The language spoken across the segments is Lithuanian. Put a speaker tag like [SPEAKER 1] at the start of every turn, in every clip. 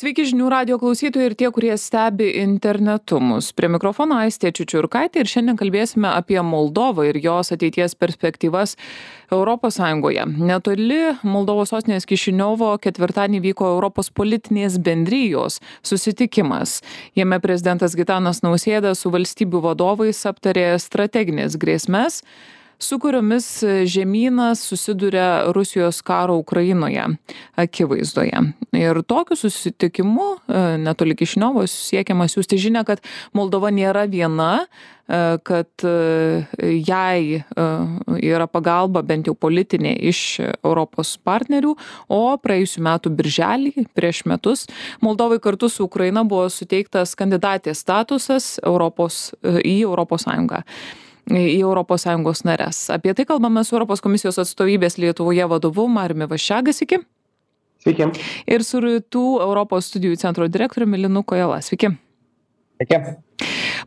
[SPEAKER 1] Sveiki žinių radio klausytojai ir tie, kurie stebi internetu mus. Prie mikrofono Aistė Čiučiurkaitė ir šiandien kalbėsime apie Moldovą ir jos ateities perspektyvas ES. Netoli Moldovos sostinės Kišiniovo ketvirtadienį vyko Europos politinės bendrijos susitikimas. Jame prezidentas Gitanas Nausėda su valstybių vadovais aptarė strateginės grėsmės su kuriomis žemynas susiduria Rusijos karo Ukrainoje akivaizdoje. Ir tokiu susitikimu e, netoli Kišniovo siekiama siūsti žinę, kad Moldova nėra viena, e, kad e, jai yra pagalba bent jau politinė iš Europos partnerių, o praėjusiu metu birželį, prieš metus, Moldovai kartu su Ukraina buvo suteiktas kandidatės statusas Europos, į Europos Sąjungą į ES nares. Apie tai kalbame su Europos komisijos atstovybės Lietuvoje vadovu Marmi Vaščiagas. Iki.
[SPEAKER 2] Sveiki.
[SPEAKER 1] Ir su Rytų Europos studijų centro direktoriumi Linu Kojala. Sveiki.
[SPEAKER 2] Sveiki.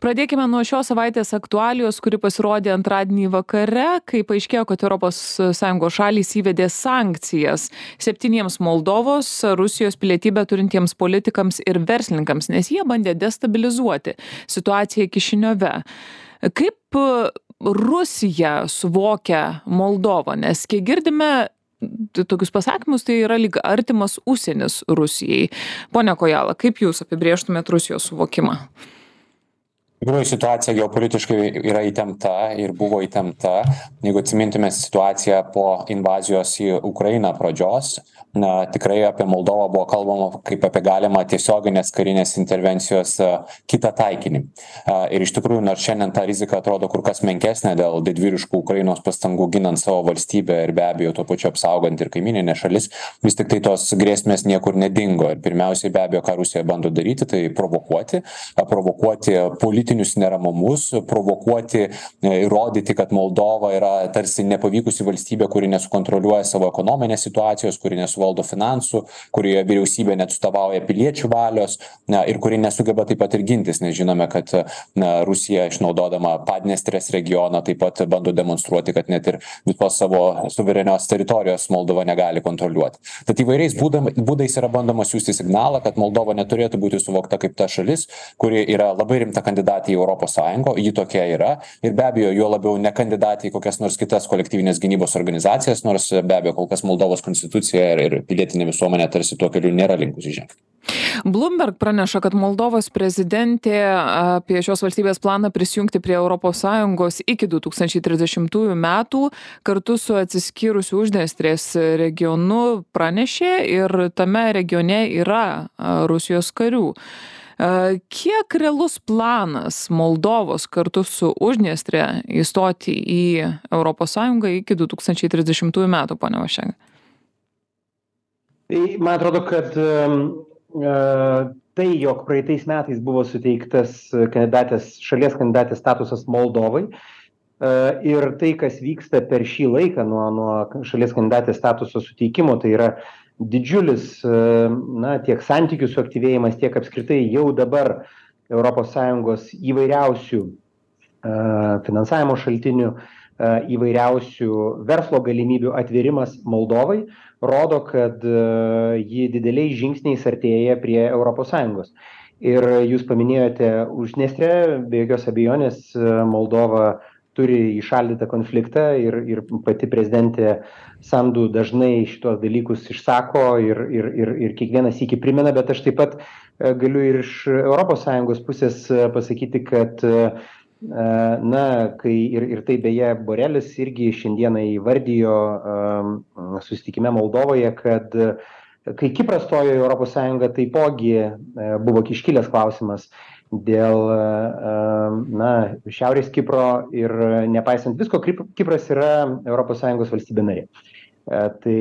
[SPEAKER 1] Pradėkime nuo šios savaitės aktualijos, kuri pasirodė antradienį vakare, kai paaiškėjo, kad ES šalys įvedė sankcijas septyniems Moldovos, Rusijos pilietybę turintiems politikams ir verslininkams, nes jie bandė destabilizuoti situaciją Kišiniove. Kaip e, Rusija suvokia Moldovą, nes kiek girdime tokius pasakymus, tai yra lyg artimas užsienis Rusijai. Pone Kojala, kaip Jūs apibrieštumėt Rusijos suvokimą?
[SPEAKER 2] Tikrųjų situacija geopolitiškai yra įtempta ir buvo įtempta. Jeigu atsimintume situaciją po invazijos į ukrainą pradžios na tikrai apie moldovą buvo kalbama kaip apie galimą tiesioginės karinės intervencijos kitą taikinį. Ir iš tikrųjų nors šiandien ta rizika atrodo kur kas menkesnė dėl didvyriškų ukrainos pastangų ginant savo valstybę ir be abejo tuo pačiu apsaugant ir kaimynines šalis vis tiktai tos grėsmės niekur nedingo. Ir pirmiausiai be abejo ką rusija bando daryti tai provokuoti provokuoti politinius neramumus provokuoti įrodyti kad moldova yra tarsi nepavykusi valstybė kuri nesukontroliuoja savo ekonominės situacijos kuri nesu valdo finansų kurioje vyriausybė neatstovauja piliečių valios na ir kuri nesugeba taip pat ir gintis. Nes žinome kad na rusija išnaudodama padniestrės regioną taip pat bando demonstruoti kad net ir visos savo suverenios teritorijos moldova negali kontroliuoti. Tad įvairiais būdam būdais yra bandoma siųsti signalą kad moldova neturėtų būti suvokta kaip ta šalis kuri yra labai rimta kandidatė į europos sąjungą ji tokia yra ir be abejo juo labiau ne kandidatė į kokias nors kitas kolektyvinės gynybos organizacijas nors be abejo kol kas moldovos konstitucija ir ir pilietinė visuomenė tarsi tuo keliu nėra linkusi žengti
[SPEAKER 1] Bloomberg praneša, kad Moldovos prezidentė apie šios valstybės planą prisijungti prie ES iki 2030 metų kartu su atsiskyrusiu uždestrės regionu pranešė ir tame regione yra Rusijos karių. Kiek realus planas Moldovos kartu su Uždniestrė įstoti į ES iki 2030 metų, ponia Vašenga?
[SPEAKER 3] tai man atrodo kad tai jog praeitais metais buvo suteiktas kandidatės šalies kandidatės statusas moldovai ir tai kas vyksta per šį laiką nuo nuo šalies kandidatės statuso suteikimo tai yra didžiulis na tiek santykių suaktyvėjimas tiek apskritai jau dabar sąjungos įvairiausių finansavimo šaltinių įvairiausių verslo galimybių atvėrimas moldovai rodo kad e, ji dideliais žingsniais artėja prie sąjungos. Ir jūs paminėjote uždniestrę be jokios abejonės e, moldova turi įšaldytą konfliktą ir ir pati prezidentė sandu dažnai šituos dalykus išsako ir ir ir ir kiekvieną sykį primena bet aš taip pat e, galiu ir iš europos sąjungos pusės pasakyti kad na kai ir ir tai beje borelis irgi šiandieną įvardijo susitikime moldovoje kad kai kipras stojo į europos sąjungą taipogi buvo iškilęs klausimas dėl na šiaurės kipro ir nepaisant visko kipras yra sąjungos valstybė narė. Tai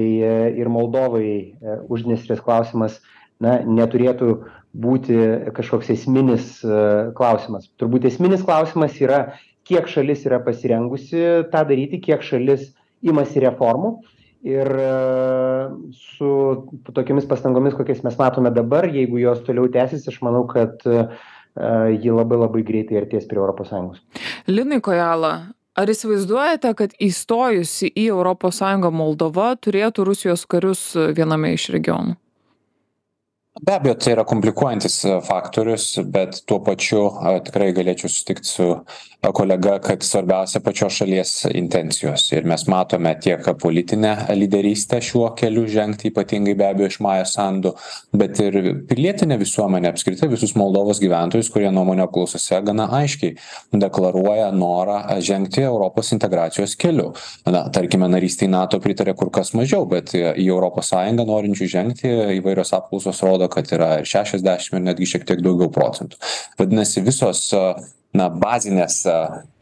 [SPEAKER 3] ir moldovai uždniestrės klausimas na neturėtų būti kažkoks esminis klausimas. Turbūt esminis klausimas yra kiek šalis yra pasirengusi tą daryti kiek šalis imasi reformų. Ir su tokiomis pastangomis kokias mes matome dabar jeigu jos toliau tęsis aš manau kad ji labai labai greitai artės prie sąjungos.
[SPEAKER 1] Linai kojala ar įsivaizduojate kad įstojusi į sąjungą moldova turėtų rusijos karius viename iš regionų
[SPEAKER 2] be abejo tai yra komplikuojantis faktorius bet tuo pačiu tikrai galėčiau sutikt su kolega kad svarbiausia pačios šalies intencijos. Ir mes matome tiek politinę lyderystę šiuo keliu žengti ypatingai be abejo iš majos sandu bet ir pilietinė visuomenė apskritai visus moldovos gyventojus kurie nuomonių apklausose gana aiškiai deklaruoja norą žengti europos integracijos keliu. Na tarkime narystei nato pritaria kur kas mažiau bet į europos sąjungą norinčių žengti įvairios apklausos rodo kad yra ir šešiasdešim ir netgi šiek tiek daugiau procentų. Vadinasi visos na bazinės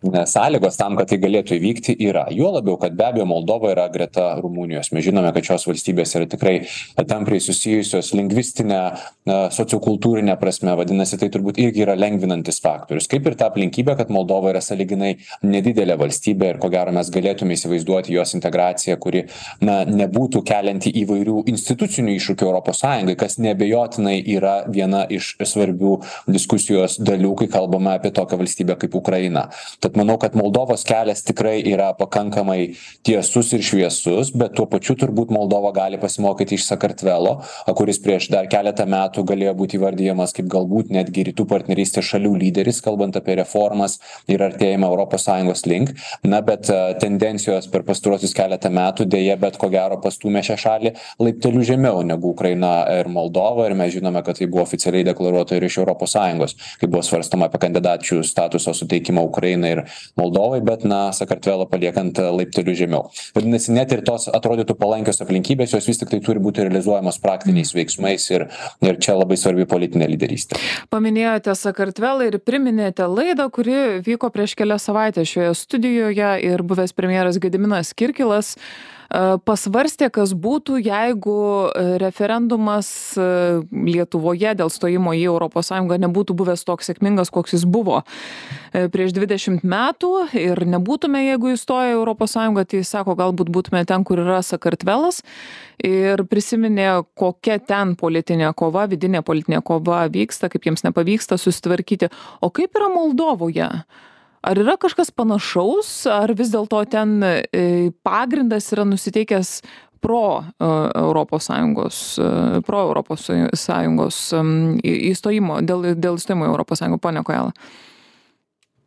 [SPEAKER 2] sąlygos tam kad tai galėtų įvykti yra. Juo labiau kad be abejo moldova yra greta rumunijos. Mes žinome kad šios valstybės yra tikrai tampriai susijusios lingvistine sociokultūrine prasme. Vadinasi tai turbūt irgi yra lengvinantis faktorius. Kaip ir ta aplinkybė kad moldova yra sąlyginai nedidelė valstybė ir ko gero mes galėtume įsivaizduoti jos integraciją kuri na nebūtų kelianti įvairių institucinių iššūkių europos sąjungai kas neabejotinai yra viena iš svarbių diskusijos dalių kai kalbame apie tokią valstybę kaip ukraina. Tad manau kad moldovos kelias tikrai yra pakankamai tiesus ir šviesus bet tuo pačiu turbūt moldova gali pasimokyti iš sakartvelo kuris prieš dar keletą metų galėjo būt įvardijamas kaip galbūt netgi rytų partnerystės šalių lyderis kalbant apie reformas ir artėjimą europos sąjungos link. Na bet tendencijos per pastaruosius keletą metų deja bet ko gero pastūmė šią šalį laipteliu žemiau negu ukraina ir moldova ir mes žinome kad tai buvo oficialiai deklaruota ir iš europos sąjungos kai buvo svarstoma apie kandidačių statuso suteikimą ukrainai ir moldovai bet na sakartvelą paliekant laipteliu žemiau. Vadinasi net ir tos atrodytų palankios aplinkybės jos vis tiktai turi būti realizuojamos praktiniais veiksmais ir ir čia labai svarbi politinė lyderystė.
[SPEAKER 1] Paminėjote sakartvelą ir priminėte laidą kuri vyko prieš kelias savaites šioje studijoje ir buvęs premjeras gediminas kirkilas pasvarstė, kas būtų, jeigu referendumas Lietuvoje dėl stojimo į ES nebūtų buvęs toks sėkmingas, koks jis buvo prieš 20 metų ir nebūtume, jeigu įstojo į ES, tai sako, galbūt būtume ten, kur yra Sakartvelas ir prisiminė, kokia ten politinė kova, vidinė politinė kova vyksta, kaip jiems nepavyksta susitvarkyti. O kaip yra Moldovoje? Ar yra kažkas panašaus? Ar vis dėlto ten e, pagrindas yra nusiteikęs pro e, europos sąjungos e, pro europos sąjungos įstojimo dėl dėl įstojimo į europos sąjungą pone kojala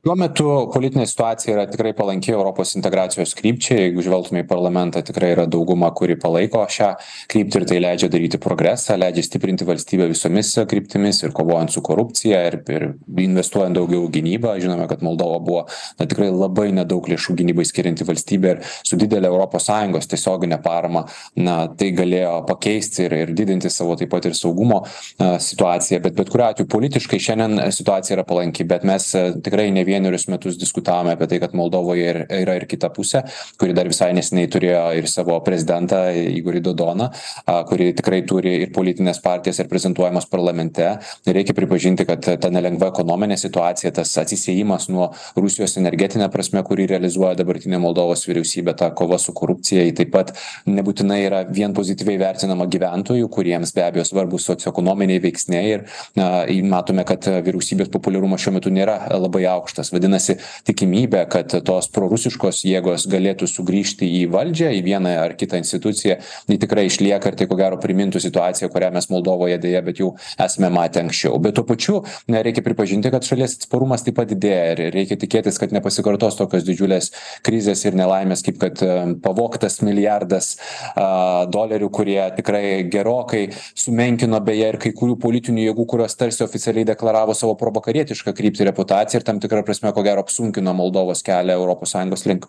[SPEAKER 2] šiuo metu politinė situacija yra tikrai palanki europos integracijos krypčiai. Jeigu žvelgtume į parlamentą tikrai yra dauguma kuri palaiko šią kryptį ir tai leidžia daryti progresą leidžia stiprinti valstybę visomis kryptimis ir kovojant su korupcija ir ir investuojant daugiau į gynybą. Žinome kad moldova buvo na tikrai labai nedaug lėšų gynybai skirianti valstybė ir su didele europos sąjungos tiesiogine parama na tai galėjo pakeisti ir ir didinti savo taip pat ir saugumo a situaciją. Bet bet kuriuo atveju politiškai šiandien situacija yra palanki bet mes tikrai ne vienerius metus diskutavome apie tai kad moldovoje ir yra ir kita pusė kuri dar visai neseniai turėjo ir savo prezidentą igorį dodoną a kuri tikrai turi ir politines partijas reprezentuojamas parlamente. Reikia pripažinti kad ta nelengva ekonominė situacija tas atsisiejimas nuo rusijos energetine prasme kurį realizuoja dabartinė moldovos vyriausybė ta kova su korupcija ji taip pat nebūtinai yra vien pozityviai vertinama gyventojų kuriems be abejo svarbūs socioekonominiai veiksniai ir na matome kad vyriausybės populiarumas šiuo metu nėra labai aukštas tas vadinasi tikimybė kad tos prorusiškos jėgos galėtų sugrįžti į valdžią į vieną ar kitą instituciją ji tikrai išlieka ir tai ko gero primintų situaciją kurią mes moldovoje deja bet jau esame matę anksčiau. Bet tuo pačiu na reikia pripažinti kad šalies atsparumas taip pat didėja ir reikia tikėtis kad nepasikartos tokios didžiulės krizės ir nelaimės kaip kad pavogtas milijardas a dolerių kurie tikrai gerokai sumenkino beje ir kai kurių politinių jėgų kurios tarsi oficialiai deklaravo savo provakarietišką kryptį reputaciją ir tam tikra prasme prasme ko gero apsunkino moldovos kelią europos sąjungos link.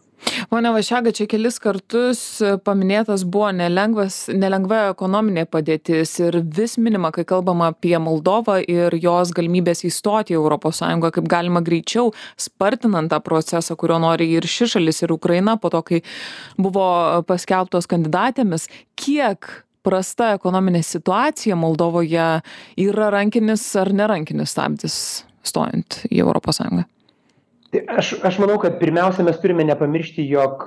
[SPEAKER 1] Pone vaščega čia kelis kartus paminėtas buvo nelengvas nelengva ekonominė padėtis ir vis minima kai kalbama apie moldovą ir jos galimybes įstoti į europos sąjungą kaip galima greičiau spartinant tą procesą kurio nori ir ši šalis ir ukraina po to kai buvo paskelbtos kandidatėmis. Kiek prasta ekonominė situacija moldovoje yra rankinis ar nerankinis stabdis stojant į europos sąjungą
[SPEAKER 3] tai aš aš manau kad pirmiausia mes turime nepamiršti jog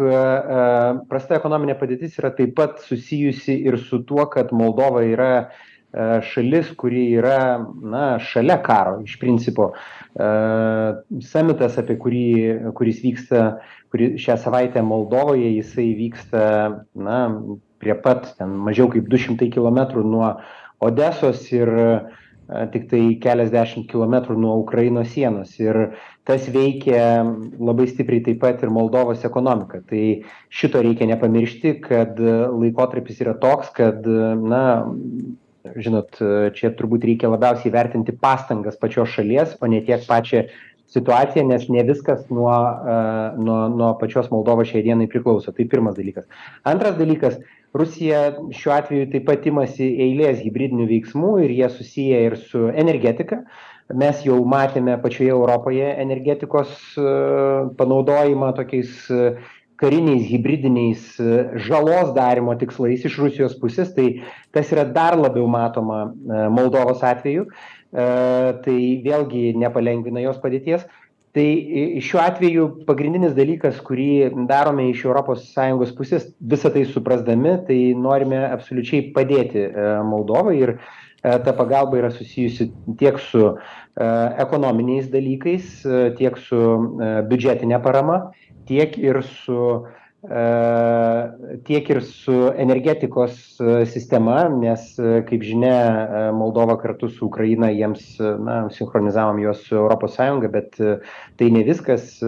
[SPEAKER 3] prasta ekonominė padėtis yra taip pat susijusi ir su tuo kad moldova yra šalis kuri yra na šalia karo iš principo. Samitas apie kurį kuris vyksta kuri šią savaitę moldovoje jisai vyksta na prie pat ten mažiau kaip du šimtai kilometrų nuo odesos ir tiktai keliasdešimt kilometrų nuo ukrainos sienos. Ir tas veikia labai stipriai taip pat ir moldovos ekonomiką. Tai šito reikia nepamiršti kad laikotarpis yra toks kad na žinot čia turbūt reikia labiausiai vertinti pastangas pačios šalies o ne tiek pačią situaciją nes ne viskas nuo nuo nuo pačios moldovos šiai dienai priklauso. Tai pirmas dalykas. Antras dalykas rusija šiuo atveju taip pat imasi eilės hibridinių veiksmų ir jie susiję ir su energetika. Mes jau matėme pačioje europoje energetikos panaudojimą tokiais kariniais hibridiniais žalos darymo tikslais iš rusijos pusės. Tai tas yra dar labiau matoma moldovos atveju. Tai vėlgi nepalengvina jos padėties tai šiuo atveju pagrindinis dalykas kurį darome iš europos sąjungos pusės visa tai suprasdami tai norime absoliučiai padėti moldovai ir ta pagalba yra susijusi tiek su ekonominiais dalykais tiek su biudžetine parama tiek ir su tiek ir su energetikos sistema nes kaip žinia moldova kartu su ukraina jiems na sinchronizavom juos su sąjunga bet tai ne viskas.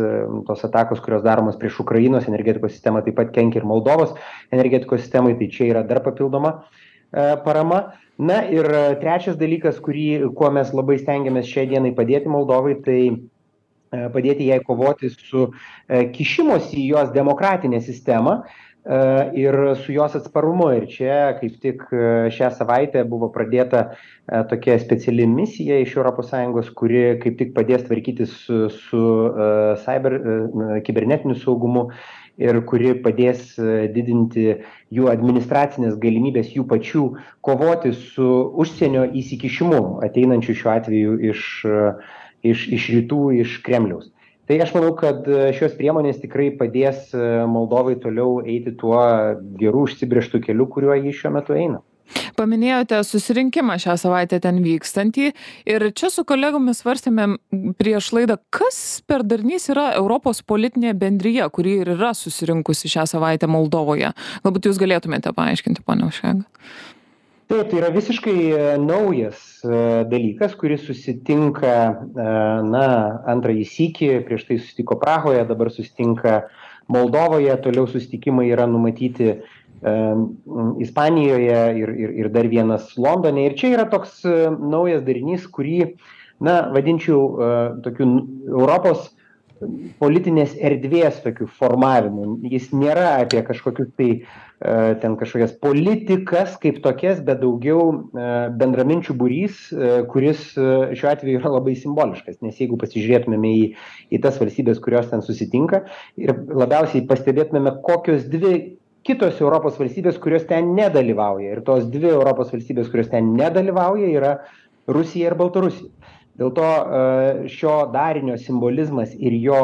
[SPEAKER 3] Tos atakos kurios daromos prieš ukrainos energetikos sistemą taip pat kenkia ir moldovos energetikos sistemai tai čia yra dar papildoma parama. Na ir trečias dalykas kurį kuo mes labai stengiamės šiai dienai padėti moldovai tai padėti jai kovoti su kišimosi į jos demokratinę sistemą ir su jos atsparumu. Ir čia kaip tik šią savaitę buvo pradėta tokia speciali misija iš sąjungos kuri kaip tik padės tvarkytis su su saiber kibernetiniu saugumu ir kuri padės didinti jų administracines galimybes jų pačių kovoti su užsienio įsikišimu ateinančiu šiuo atveju iš iš iš rytų iš kremliaus tai aš manau kad šios priemonės tikrai padės moldovai toliau eiti tuo geru užsibrėžtu keliu kuriuo ji šiuo metu eina
[SPEAKER 1] Paminėjote susirinkimą šią savaitę ten vykstantį ir čia su kolegomis svarstėme prieš laidą, kas per darnys yra Europos politinė bendryje, kuri ir yra susirinkusi šią savaitę Moldovoje. Galbūt jūs galėtumėte paaiškinti, ponia Užšega.
[SPEAKER 3] Taip, tai yra visiškai naujas dalykas, kuris susitinka, na, antrąjį sykį, prieš tai susitiko Prahoje, dabar susitinka Moldovoje, toliau susitikimai yra numatyti Ispanijoje ir, ir, ir dar vienas Londone. Ir čia yra toks naujas darinys, kurį, na, vadinčiau tokiu Europos politinės erdvės tokiu formavimu. Jis nėra apie kažkokius tai ten kažkokias politikas kaip tokias, bet daugiau bendraminčių būrys, kuris šiuo atveju yra labai simboliškas. Nes jeigu pasižiūrėtumėme į, į tas valstybės, kurios ten susitinka ir labiausiai pastebėtumėme, kokios dvi kitos Europos valstybės, kurios ten nedalyvauja. Ir tos dvi Europos valstybės, kurios ten nedalyvauja, yra Rusija ir Baltarusija. Dėl to šio darinio simbolizmas ir jo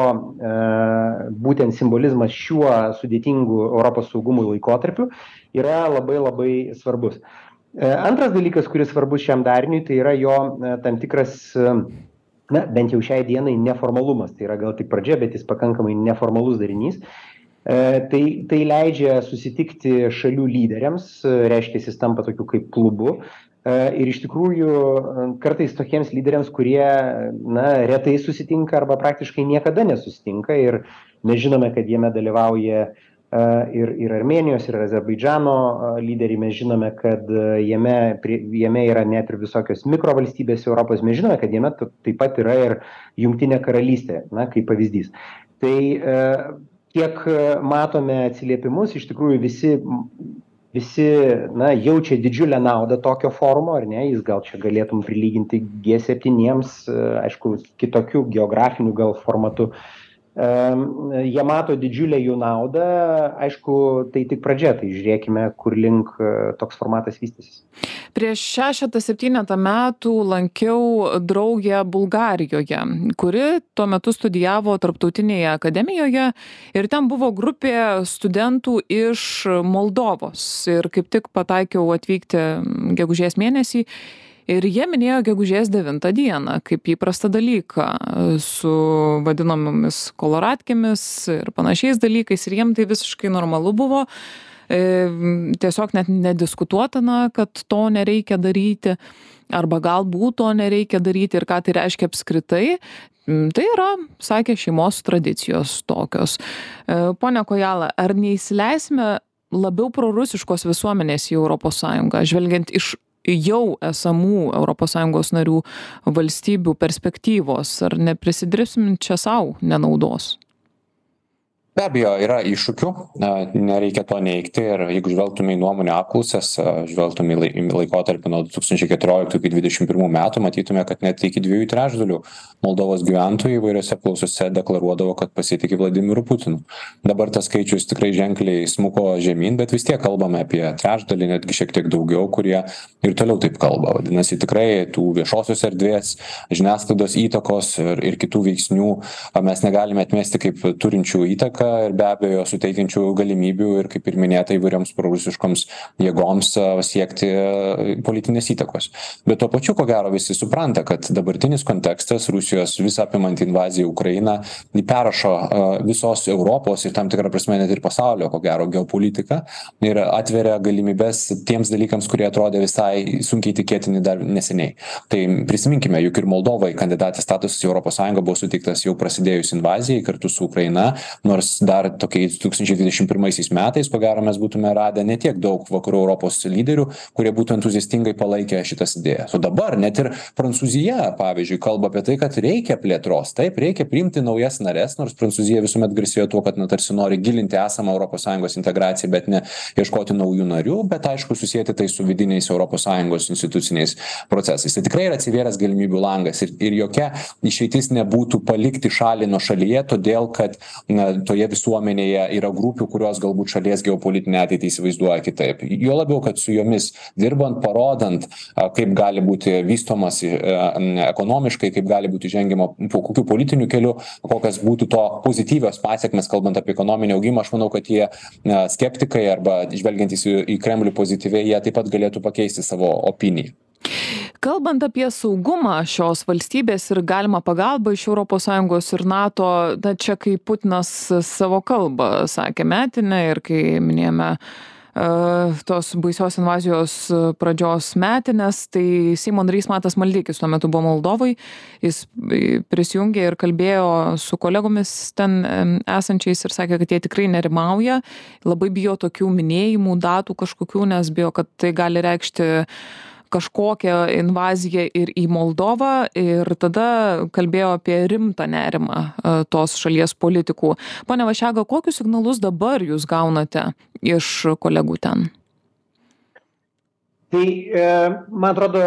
[SPEAKER 3] būtent simbolizmas šiuo sudėtingu Europos saugumui laikotarpiu yra labai labai svarbus. Antras dalykas, kuris svarbus šiam dariniui, tai yra jo tam tikras, na, bent jau šiai dienai neformalumas. Tai yra gal tik pradžia, bet jis pakankamai neformalus darinys. Tai, tai leidžia susitikti šalių lyderiams, reiškia, jis tampa tokiu kaip klubu, ir iš tikrųjų kartais tokiems lyderiams, kurie na, retai susitinka arba praktiškai niekada nesusitinka ir mes žinome, kad jame dalyvauja ir, ir Armenijos, ir Azerbaidžano lyderiai, mes žinome, kad jame, jame yra net ir visokios mikrovalstybės Europos, mes žinome, kad jame taip pat yra ir Jungtinė karalystė, na, kaip pavyzdys. Tai kiek matome atsiliepimus, iš tikrųjų visi visi na jaučia didžiulę naudą tokio forumo ar ne? Jis gal čia galėtum prilyginti g septyniems aišku kitokiu geografiniu gal formatu jie mato didžiulę jų naudą. Aišku tai tik pradžia tai žiūrėkime kur link toks formatas vystysis.
[SPEAKER 1] Prieš šešetą septynetą metų lankiau draugę bulgarijoje kuri tuo metu studijavo tarptautinėje akademijoje ir ten buvo grupė studentų iš moldovos. Ir kaip tik pataikiau atvykti gegužės mėnesį ir jie minėjo gegužės devintą dieną kaip įprastą dalyką su vadinamomis koloradkėmis ir panašiais dalykais ir jiem tai visiškai normalu buvo tiesiog net nediskutuotina, kad to nereikia daryti, arba galbūt to nereikia daryti ir ką tai reiškia apskritai. Tai yra, sakė, šeimos tradicijos tokios. Pone Kojala, ar neįsileisime labiau prorusiškos visuomenės į ES, žvelgiant iš jau esamų ES narių valstybių perspektyvos, ar neprisidirbsim čia savo nenaudos?
[SPEAKER 2] Be abejo yra iššūkių na nereikia to neigti ir jeigu žvelgtume į nuomonių apklausas žvelgtume į lai laikotarpį nuo du tūkstančiai keturioliktų iki dvidešim pirmų metų matytume kad net iki dviejų trečdalių moldovos gyventojų įvairiose apklausose deklaruodavo kad pasitiki vladimiru putinu. Dabar tas skaičius tikrai ženkliai smuko žemyn bet vis tiek kalbame apie trečdalį netgi šiek tiek daugiau kurie ir toliau taip kalba. Vadinasi tikrai tų viešosios erdvės žiniasklaidos įtakos ir ir kitų veiksnių mes negalime atmesti kaip turinčių įtaką ir be abejo suteikiančių galimybių ir kaip ir minėta įvairioms prorusiškoms jėgoms siekti politinės įtakos. Bet tuo pačiu ko gero visi supranta kad dabartinis kontekstas rusijos visa apimanti invazija į ukrainą ji perrašo visos europos ir tam tikra prasme net ir pasaulio ko gero geopolitiką ir atveria galimybes tiems dalykams kurie atrodė visai sunkiai tikėtini dar neseniai. Tai prisiminkime juk ir moldovai kandidatės statusas į europos sąjungą buvo suteiktas jau prasidėjus invazijai kartu su ukraina nors dar tokiais du tūkstančiai dvidešim pirmaisiais metais ko gero mes būtume radę ne tiek daug vakarų europos lyderių kurie būtų entuziastingai palaikę šitas idėjas. O dabar net ir prancūzija pavyzdžiui kalba apie tai kad reikia plėtros. Taip reikia priimti naujas nares nors prancūzija visuomet garsėjo tuo kad na tarsi nori gilinti esamą europos sąjungos integraciją bet ne ieškoti naujų narių bet aišku susieti tai su vidiniais europos sąjungos instituciniais procesais. Tai tikrai yra atsivėręs galimybių langas ir ir jokia išeitis nebūtų palikti šalį nuošalyje todėl kad na toje visuomenėje yra grupių kurios galbūt šalies geopolitinę ateitį įsivaizduoja kitaip. Juo labiau kad su jomis dirbant parodant kaip gali būti vystomasi ekonomiškai kaip gali būti žengiama po kokiu politiniu keliu kokios būtų to pozityvios pasekmės kalbant apie ekonominį augimą aš manau kad tie na skeptikai arba žvelgiantys į į kremlių pozityviai jie taip pat galėtų pakeisti savo opiniją
[SPEAKER 1] kalbant apie saugumą šios valstybės ir galimą pagalbą iš europos sąjungos ir nato na čia kai putinas savo kalbą sakė metinę ir kai minėjome tos baisios invazijos pradžios metines tai seimo narys matas maldeikis tuo metu buvo moldovoj. Jis prisijungė ir kalbėjo su kolegomis ten esančiais ir sakė kad jie tikrai nerimauja labai bijo tokių minėjimų datų kažkokių nes bijo kad tai gali reikšti kažkokią invaziją ir į Moldovą ir tada kalbėjo apie rimtą nerimą e, tos šalies politikų. Pone Vašega, kokius signalus dabar jūs gaunate iš kolegų ten?
[SPEAKER 3] Tai, e, man atrodo,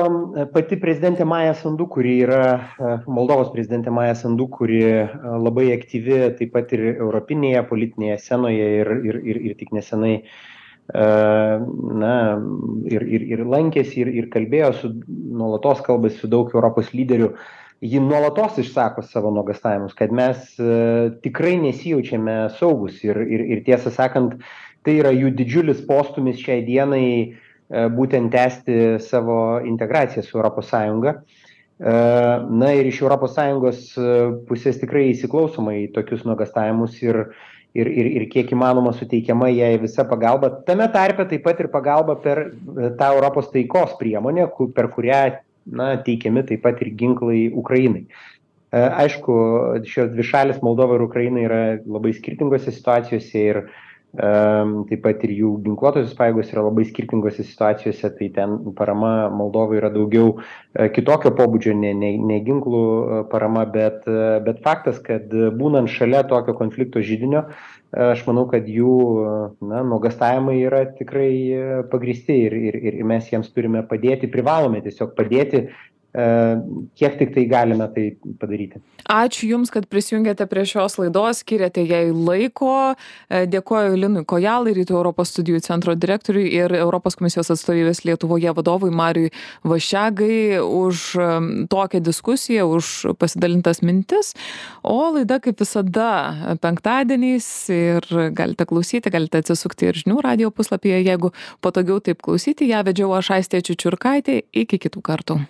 [SPEAKER 3] pati prezidentė Maja Sandu, kuri yra e, Moldovos prezidentė Maja Sandu, kuri labai aktyvi taip pat ir europinėje politinėje scenoje ir, ir, ir, ir tik nesenai uh, na, ir, ir, ir lankėsi, ir, ir kalbėjo su, nuolatos kalbasi su daug Europos lyderių, ji nuolatos išsako savo nuogastavimus, kad mes uh, tikrai nesijaučiame saugus ir, ir, ir tiesą sakant, tai yra jų didžiulis postumis šiai dienai uh, būtent tęsti savo integraciją su ES. Uh, na ir iš ES pusės tikrai įsiklausoma į tokius nuogastavimus ir, ir ir ir kiek įmanoma suteikiama jai visa pagalba. Tame tarpe taip pat ir pagalba per e, tą europos taikos priemonę ku per kurią na teikiami taip pat ir ginklai ukrainai. E, aišku šios dvi šalys moldova ir ukraina yra labai skirtingose situacijose ir taip pat ir jų ginkluotosios pajėgos yra labai skirtingose situacijose tai ten parama moldovai yra daugiau e, kitokio pobūdžio ne ne ne ginklų e, parama bet e, bet faktas kad būnant šalia tokio konflikto židinio aš manau kad jų na nuogąstavimai yra tikrai pagrįsti ir ir ir mes jiems turime padėti privalome tiesiog padėti kiek tik tai galime tai padaryti.
[SPEAKER 1] Ačiū Jums, kad prisijungėte prie šios laidos, skiriate jai laiko. E, dėkoju Linui Kojalai, Rytų Europos studijų centro direktoriui ir Europos komisijos atstovybės Lietuvoje vadovui Mariui Vašegai už tokią diskusiją, už pasidalintas mintis. O laida kaip visada penktadieniais ir galite klausyti, galite atsisukti ir žinių radio puslapyje, jeigu patogiau taip klausyti. Ja vedžiau aš Aistė Čičiurkaitė. Iki kitų kartų.